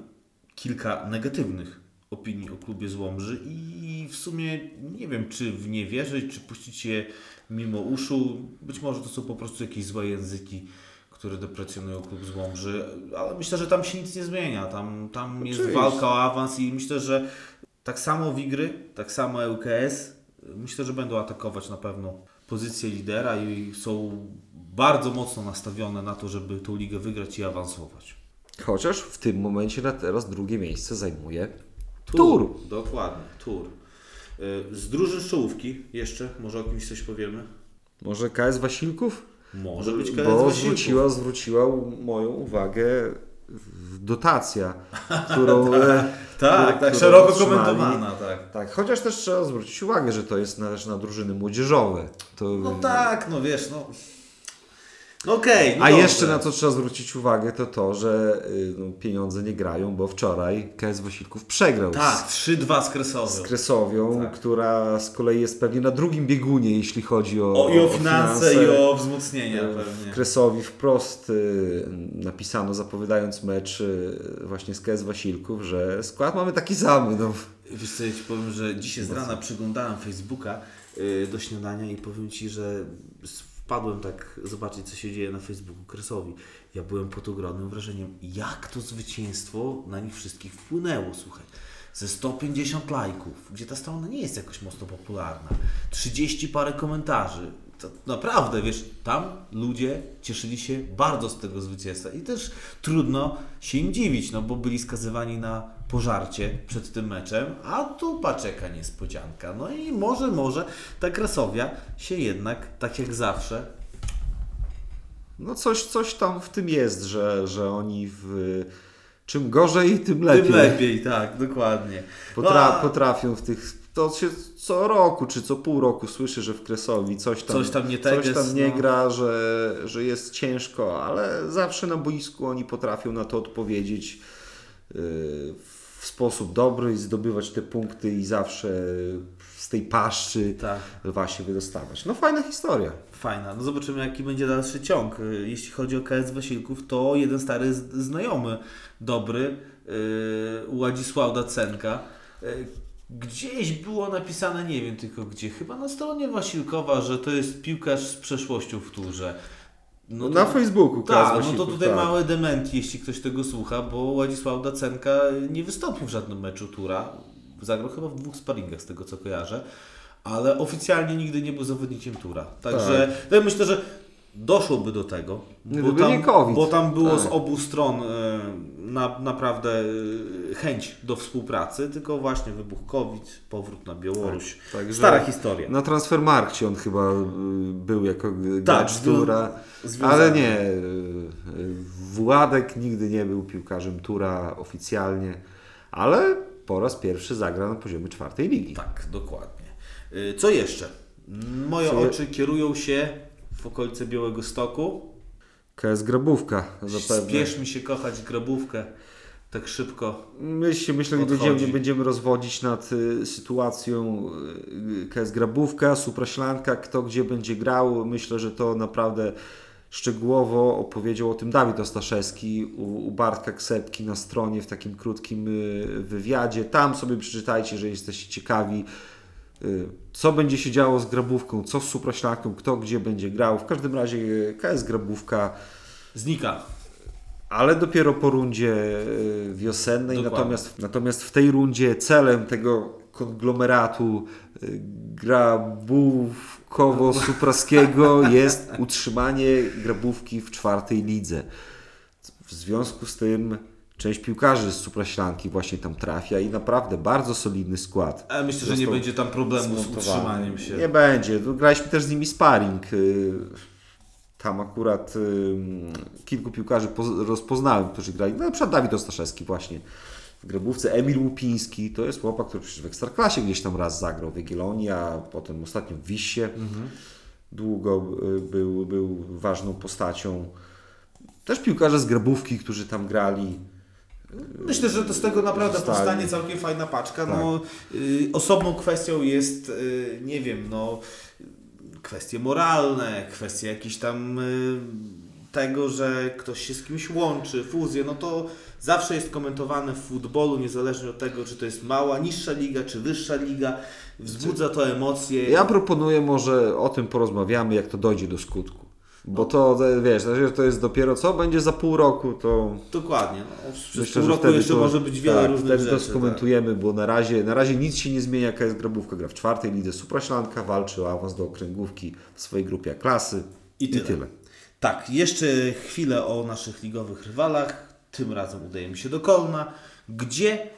kilka negatywnych opinii o klubie z Łomży i w sumie nie wiem, czy w nie wierzyć, czy puścić je mimo uszu. Być może to są po prostu jakieś złe języki, które deprecjonują klub z Łomży, ale myślę, że tam się nic nie zmienia. Tam, tam jest walka o awans i myślę, że tak samo Wigry, tak samo ŁKS, myślę, że będą atakować na pewno pozycję lidera i są bardzo mocno nastawione na to, żeby tą ligę wygrać i awansować. Chociaż w tym momencie na teraz drugie miejsce zajmuje Tur. Dokładnie, Tur. Y, Z drużyn czołówki jeszcze, może o kimś coś powiemy? Może KS Wasilków? Może być KS Bo zwróciła, zwróciła moją uwagę dotacja, (laughs) którą, e, Tak, tak, którą szeroko otrzymali. komentowana, tak. Tak, chociaż też trzeba zwrócić uwagę, że to jest też na drużyny młodzieżowe. To, No tak, no wiesz, no... Okej, no A dobrze. jeszcze na co trzeba zwrócić uwagę, to to, że y, no, pieniądze nie grają, bo wczoraj KS Wasilków przegrał Tak, z, 3-2 z z Kresowią. Kresowią, Tak. która z kolei jest pewnie na drugim biegunie, jeśli chodzi o, O, I o finanse, i o wzmocnienia W pewnie. Kresowi wprost y, napisano, zapowiadając mecz y, właśnie z KS Wasilków, że skład mamy taki sam. No. Wiesz co, ja Ci powiem, że dzisiaj z rana przeglądałem Facebooka y, do śniadania i powiem Ci, że wpadłem tak zobaczyć, co się dzieje na Facebooku Kresowi. Ja byłem pod ogromnym wrażeniem, jak to zwycięstwo na nich wszystkich wpłynęło, słuchaj. Ze 150 lajków, gdzie ta strona nie jest jakoś mocno popularna, 30 parę komentarzy. To naprawdę, wiesz, tam ludzie cieszyli się bardzo z tego zwycięstwa i też trudno się im dziwić, no bo byli skazywani na pożarcie przed tym meczem, a tu paczeka niespodzianka. No i może, może ta Krasowia się jednak, tak jak zawsze, No coś, coś tam w tym jest, że, że oni w, czym gorzej, tym lepiej. tym lepiej, tak, dokładnie. Potra- No, Potrafią w tych. To się co roku czy co pół roku słyszy, że w Kresowi coś tam, Coś tam nie coś teges, tam nie no. gra, że, że jest ciężko, ale zawsze na boisku oni potrafią na to odpowiedzieć yy, w sposób dobry i zdobywać te punkty i zawsze z tej paszczy Tak. właśnie wydostawać. No fajna historia. Fajna. No zobaczymy, jaki będzie dalszy ciąg. Jeśli chodzi o KS Wasilków, to jeden stary znajomy, dobry, yy, Ładisław Dacenka. Yy, gdzieś było napisane, nie wiem tylko gdzie, chyba na stronie Wasilkowa, że to jest piłkarz z przeszłością w turze. No na Facebooku KS Tak, no to tutaj tak. małe dementi, jeśli ktoś tego słucha, bo Ładisław Dacenka nie wystąpił w żadnym meczu Tura. Zagrał chyba w dwóch sparingach, z tego co kojarzę, ale oficjalnie nigdy nie był zawodnikiem Tura. Także ja myślę, że doszłoby do tego, bo tam, bo tam było Tak. z obu stron e, na, naprawdę e, chęć do współpracy, tylko właśnie wybuch COVID, powrót na Białoruś. Tak, także- Stara historia. Na Transfermarkcie on chyba y, był jako Tak, gracz Tura, związany. ale nie. y, y, Władek nigdy nie był piłkarzem Tura oficjalnie, ale po raz pierwszy zagra na poziomie czwartej ligi. Tak, dokładnie. Y, Co jeszcze? Moje Co je- oczy kierują się w okolice Białego Stoku. KS Grabówka zapewne. Spiesz mi się kochać grabówkę tak szybko. Myślę, myślę że będziemy, nie będziemy rozwodzić nad y, sytuacją y, KS Grabówka, Supraślanka, kto gdzie będzie grał. Myślę, że to naprawdę szczegółowo opowiedział o tym Dawid Ostaszewski u, u Bartka Ksepki na stronie w takim krótkim y, wywiadzie. Tam sobie przeczytajcie, że jesteście ciekawi, co będzie się działo z Grabówką, co z Supraślanką, kto gdzie będzie grał. W każdym razie y, KS Grabówka Znika. ale dopiero po rundzie y, wiosennej. Dokładnie. Natomiast, natomiast w tej rundzie celem tego konglomeratu y, grabówkowo-supraskiego (laughs) jest utrzymanie grabówki w czwartej lidze. W związku z tym część piłkarzy z Supraślanki właśnie tam trafia i naprawdę bardzo solidny skład. Ale myślę, że nie będzie tam problemu z utrzymaniem się. Nie będzie. Graliśmy też z nimi sparring. y, Tam akurat y, kilku piłkarzy poz- rozpoznałem, którzy grali. No, na przykład Dawid Ostaszewski właśnie w Grabówce. Emil Łupiński, to jest chłopak, który przecież w Ekstraklasie gdzieś tam raz zagrał w Jagiellonii, a potem ostatnio w Wisie. Długo y, był, był ważną postacią. Też piłkarze z Grabówki, którzy tam grali. Myślę, że to z tego naprawdę Zostali. powstanie całkiem fajna paczka. Tak. No, y, osobną kwestią jest, y, nie wiem, no, kwestie moralne, kwestie jakieś tam y, tego, że ktoś się z kimś łączy, fuzje, no to zawsze jest komentowane w futbolu, niezależnie od tego, czy to jest mała, niższa liga, czy wyższa liga. Wzbudza to emocje. Ja proponuję może o tym porozmawiamy, jak to dojdzie do skutku. Bo to, wiesz, że to jest dopiero co będzie za pół roku, to Dokładnie. No, przez myślę, pół roku jeszcze to, może być wiele tak, różnych rzeczy. to skomentujemy, bo na razie, na razie nic się nie zmienia. KS Grabówka gra w czwartej lidze Supraślanka, walczy o awans do okręgówki w swojej grupie klasy I tyle. Tak, jeszcze chwilę o naszych ligowych rywalach. Tym razem udajemy się do Kolna, gdzie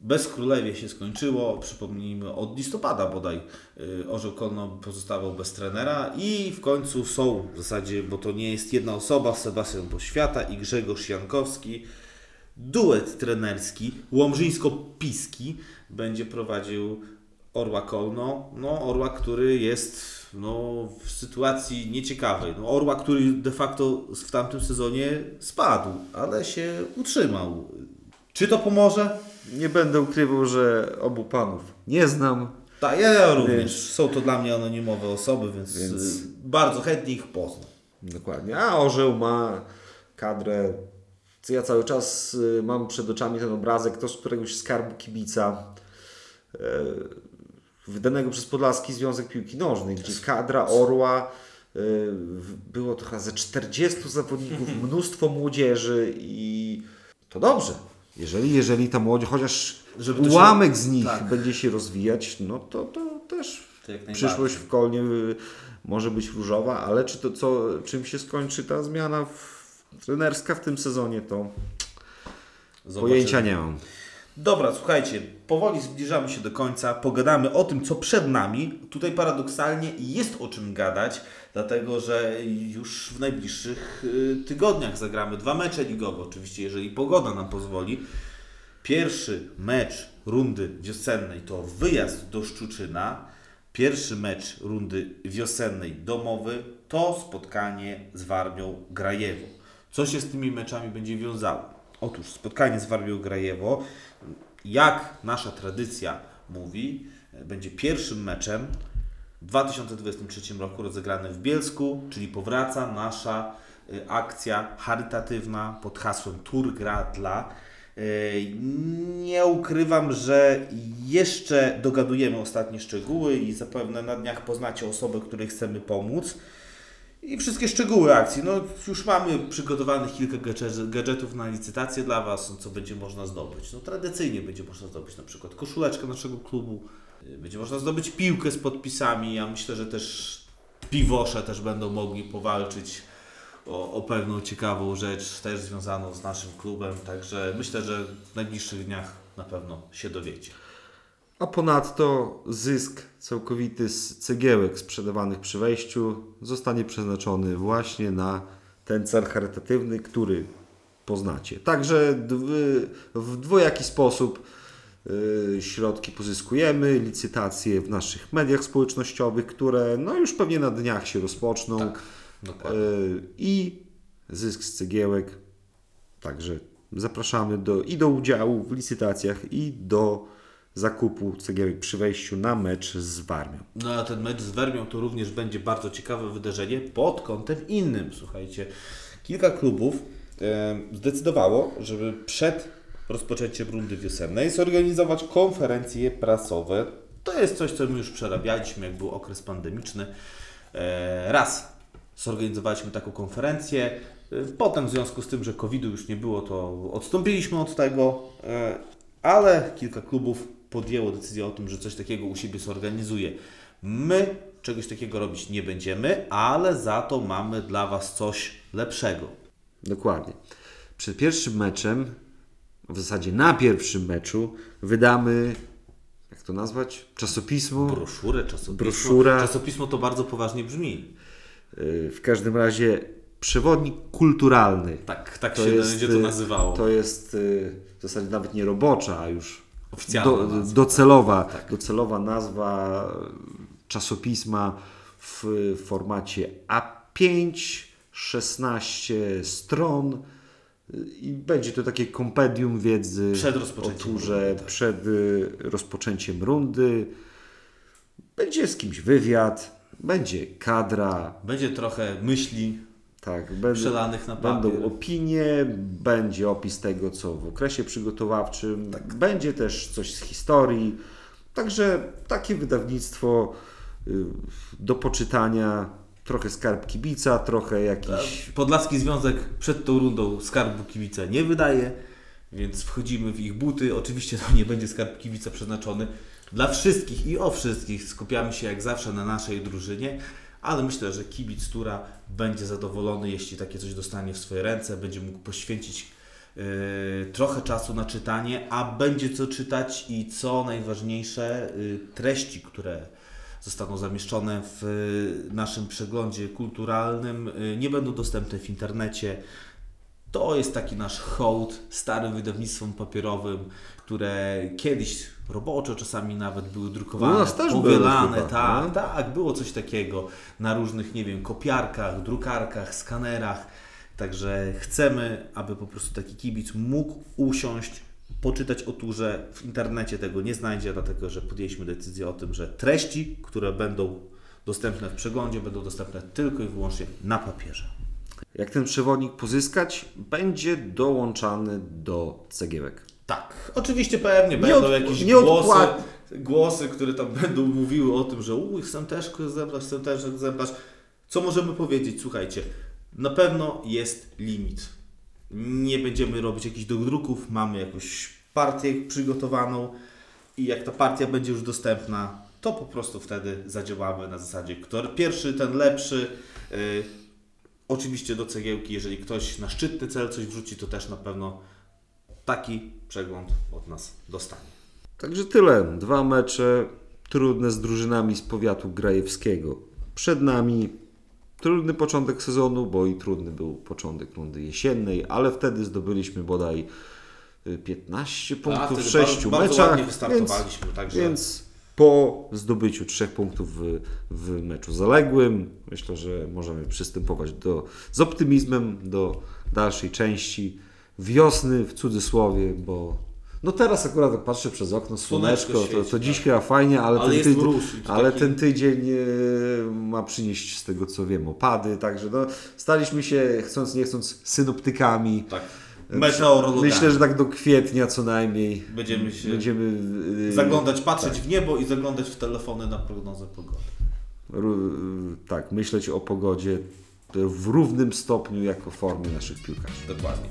bez Królewie się skończyło. Przypomnijmy, od listopada bodaj y, Orzeł Kolno pozostawał bez trenera i w końcu są w zasadzie, bo to nie jest jedna osoba, Sebastian Poświata i Grzegorz Jankowski. Duet trenerski Łomżyńsko-Piski będzie prowadził Orła Kolno. No, Orła, który jest no, w sytuacji nieciekawej. No, Orła, który de facto w tamtym sezonie spadł, ale się utrzymał. Czy to pomoże? Nie będę ukrywał, że obu panów nie znam. Tak, ja również. Więc- Są to dla mnie anonimowe osoby, więc, Więc- y, bardzo chętnie ich poznam. Dokładnie. A Orzeł ma kadrę. Ja cały czas y, mam przed oczami ten obrazek, to z któregoś skarbu kibica e, wydanego przez Podlaski Związek Piłki Nożnej, gdzie kadra Orła było trochę ze 40 zawodników, (laughs) mnóstwo młodzieży i to dobrze. Jeżeli, jeżeli ta młodzież, chociaż Żeby to się- ułamek z nich tak. będzie się rozwijać, no to, to też To przyszłość w Kolnie y, może być różowa, ale czy to co, czym się skończy ta zmiana w, trenerska w tym sezonie, to Zobaczymy. pojęcia nie mam. Dobra, słuchajcie, powoli zbliżamy się do końca. Pogadamy o tym, co przed nami. Tutaj paradoksalnie jest o czym gadać, dlatego że już w najbliższych y, tygodniach zagramy dwa mecze ligowe, oczywiście, jeżeli pogoda nam pozwoli. Pierwszy mecz rundy wiosennej to wyjazd do Szczuczyna. Pierwszy mecz rundy wiosennej domowy to spotkanie z Warmią Grajewo. Co się z tymi meczami będzie wiązało? Otóż spotkanie z Warmią Grajewo, jak nasza tradycja mówi, będzie pierwszym meczem w 2023 roku rozegrany w Bielsku, czyli powraca nasza y, akcja charytatywna pod hasłem Tour gra dla. Y, Nie ukrywam, że jeszcze dogadujemy ostatnie szczegóły i zapewne na dniach poznacie osobę, której chcemy pomóc. I wszystkie szczegóły akcji. No, już mamy przygotowanych kilka gadże- gadżetów na licytację dla Was, no, co będzie można zdobyć. No, tradycyjnie będzie można zdobyć na przykład koszuleczkę naszego klubu, będzie można zdobyć piłkę z podpisami. Ja myślę, że też piwosze też będą mogli powalczyć o, o pewną ciekawą rzecz, też związaną z naszym klubem. Także myślę, że w najbliższych dniach na pewno się dowiecie. A ponadto zysk całkowity z cegiełek sprzedawanych przy wejściu zostanie przeznaczony właśnie na ten cel charytatywny, który poznacie. Także w dwojaki sposób środki pozyskujemy, licytacje w naszych mediach społecznościowych, które no już pewnie na dniach się rozpoczną. Tak. Y, I zysk z cegiełek. Także zapraszamy do, i do udziału w licytacjach, i do zakupu cegiełek przy wejściu na mecz z Warmią. No a ten mecz z Wermią to również będzie bardzo ciekawe wydarzenie pod kątem innym. Słuchajcie, kilka klubów zdecydowało, żeby przed rozpoczęciem rundy wiosennej zorganizować konferencje prasowe. To jest coś, co my już przerabialiśmy, jak był okres pandemiczny. E, raz zorganizowaliśmy taką konferencję. E, Potem w związku z tym, że COVID-u już nie było, to odstąpiliśmy od tego, e, ale kilka klubów podjęło decyzję o tym, że coś takiego u siebie zorganizuje. My czegoś takiego robić nie będziemy, ale za to mamy dla Was coś lepszego. Dokładnie. Przed pierwszym meczem, w zasadzie na pierwszym meczu, wydamy, jak to nazwać? Czasopismo. Broszurę, czasopismo. Broszura. Czasopismo to bardzo poważnie brzmi. Y, W każdym razie przewodnik kulturalny. Tak, tak się będzie to y, nazywało. To jest y, w zasadzie nawet nie robocza, a już Oficjalna do, nazwa. Tak. docelowa, docelowa nazwa czasopisma w formacie A5, 16 stron. I będzie to takie kompendium wiedzy Przed rozpoczęciem o turze, rundy, tak. przed y, rozpoczęciem rundy. Będzie z kimś wywiad, będzie kadra, Będzie trochę myśli tak, będą, przelanych na papier. będą opinie, będzie opis tego, co w okresie przygotowawczym, Tak. będzie też coś z historii. Także takie wydawnictwo y, do poczytania, trochę skarb kibica, trochę jakiś... Podlaski Związek przed tą rundą skarbu kibica nie wydaje, więc wchodzimy w ich buty. Oczywiście to nie będzie skarb kibica przeznaczony dla wszystkich i o wszystkich. Skupiamy się jak zawsze na naszej drużynie, ale myślę, że kibic Tura będzie zadowolony, jeśli takie coś dostanie w swoje ręce, będzie mógł poświęcić yy, trochę czasu na czytanie, a będzie co czytać i co najważniejsze, yy, treści, które zostaną zamieszczone w y, naszym przeglądzie kulturalnym, y, nie będą dostępne w internecie. To jest taki nasz hołd starym wydawnictwom papierowym, które kiedyś roboczo czasami nawet były drukowane, U nas też były powielane, chyba, tak, tak, było coś takiego na różnych, nie wiem, kopiarkach, drukarkach, skanerach. Także chcemy, aby po prostu taki kibic mógł usiąść, poczytać o turze. W internecie tego nie znajdzie, dlatego że podjęliśmy decyzję o tym, że treści, które będą dostępne w przeglądzie, będą dostępne tylko i wyłącznie na papierze. Jak ten przewodnik pozyskać, będzie dołączany do cegiełek. Tak, oczywiście pewnie Nie będą od- jakieś nie głosy, odpłat- głosy, które tam będą mówiły o tym, że uj, chcę też egzemplarz, chcę też egzemplarz. Co możemy powiedzieć? Słuchajcie, na pewno jest limit. Nie będziemy robić jakichś dodruków, mamy jakąś partię przygotowaną i jak ta partia będzie już dostępna, to po prostu wtedy zadziałamy na zasadzie, kto pierwszy, ten lepszy. Yy, oczywiście do cegiełki, jeżeli ktoś na szczytny cel coś wrzuci, to też na pewno taki przegląd od nas dostanie. Także tyle. Dwa mecze trudne z drużynami z powiatu grajewskiego. Przed nami trudny początek sezonu, bo i trudny był początek rundy jesiennej, ale wtedy zdobyliśmy bodaj y, 15 punktów w wtedy 6 bardzo, bardzo meczach. ładnie Więc, wystartowaliśmy, także więc po zdobyciu trzech punktów w, w meczu zaległym, myślę, że możemy przystępować do, z optymizmem do dalszej części wiosny w cudzysłowie, bo no teraz akurat jak patrzę przez okno, Słoneczko słoneczko, to, świeci, to dziś tak. chyba fajnie, ale, Ale ten, tydzień, ale taki- ten tydzień e, ma przynieść z tego co wiem opady, także no, staliśmy się chcąc nie chcąc synoptykami. tak, meteorologami. Myślę, że tak do kwietnia co najmniej Będziemy się będziemy e, zaglądać, patrzeć w niebo i zaglądać w telefony na prognozę pogody. Tak, myśleć o pogodzie w równym stopniu jako formie naszych piłkarzy. Dokładnie.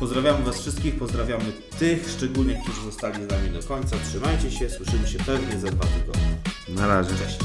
Pozdrawiamy Was wszystkich, pozdrawiamy tych szczególnie, którzy zostali z nami do końca. Trzymajcie się, słyszymy się pewnie za dwa tygodnie. Na razie. Cześć.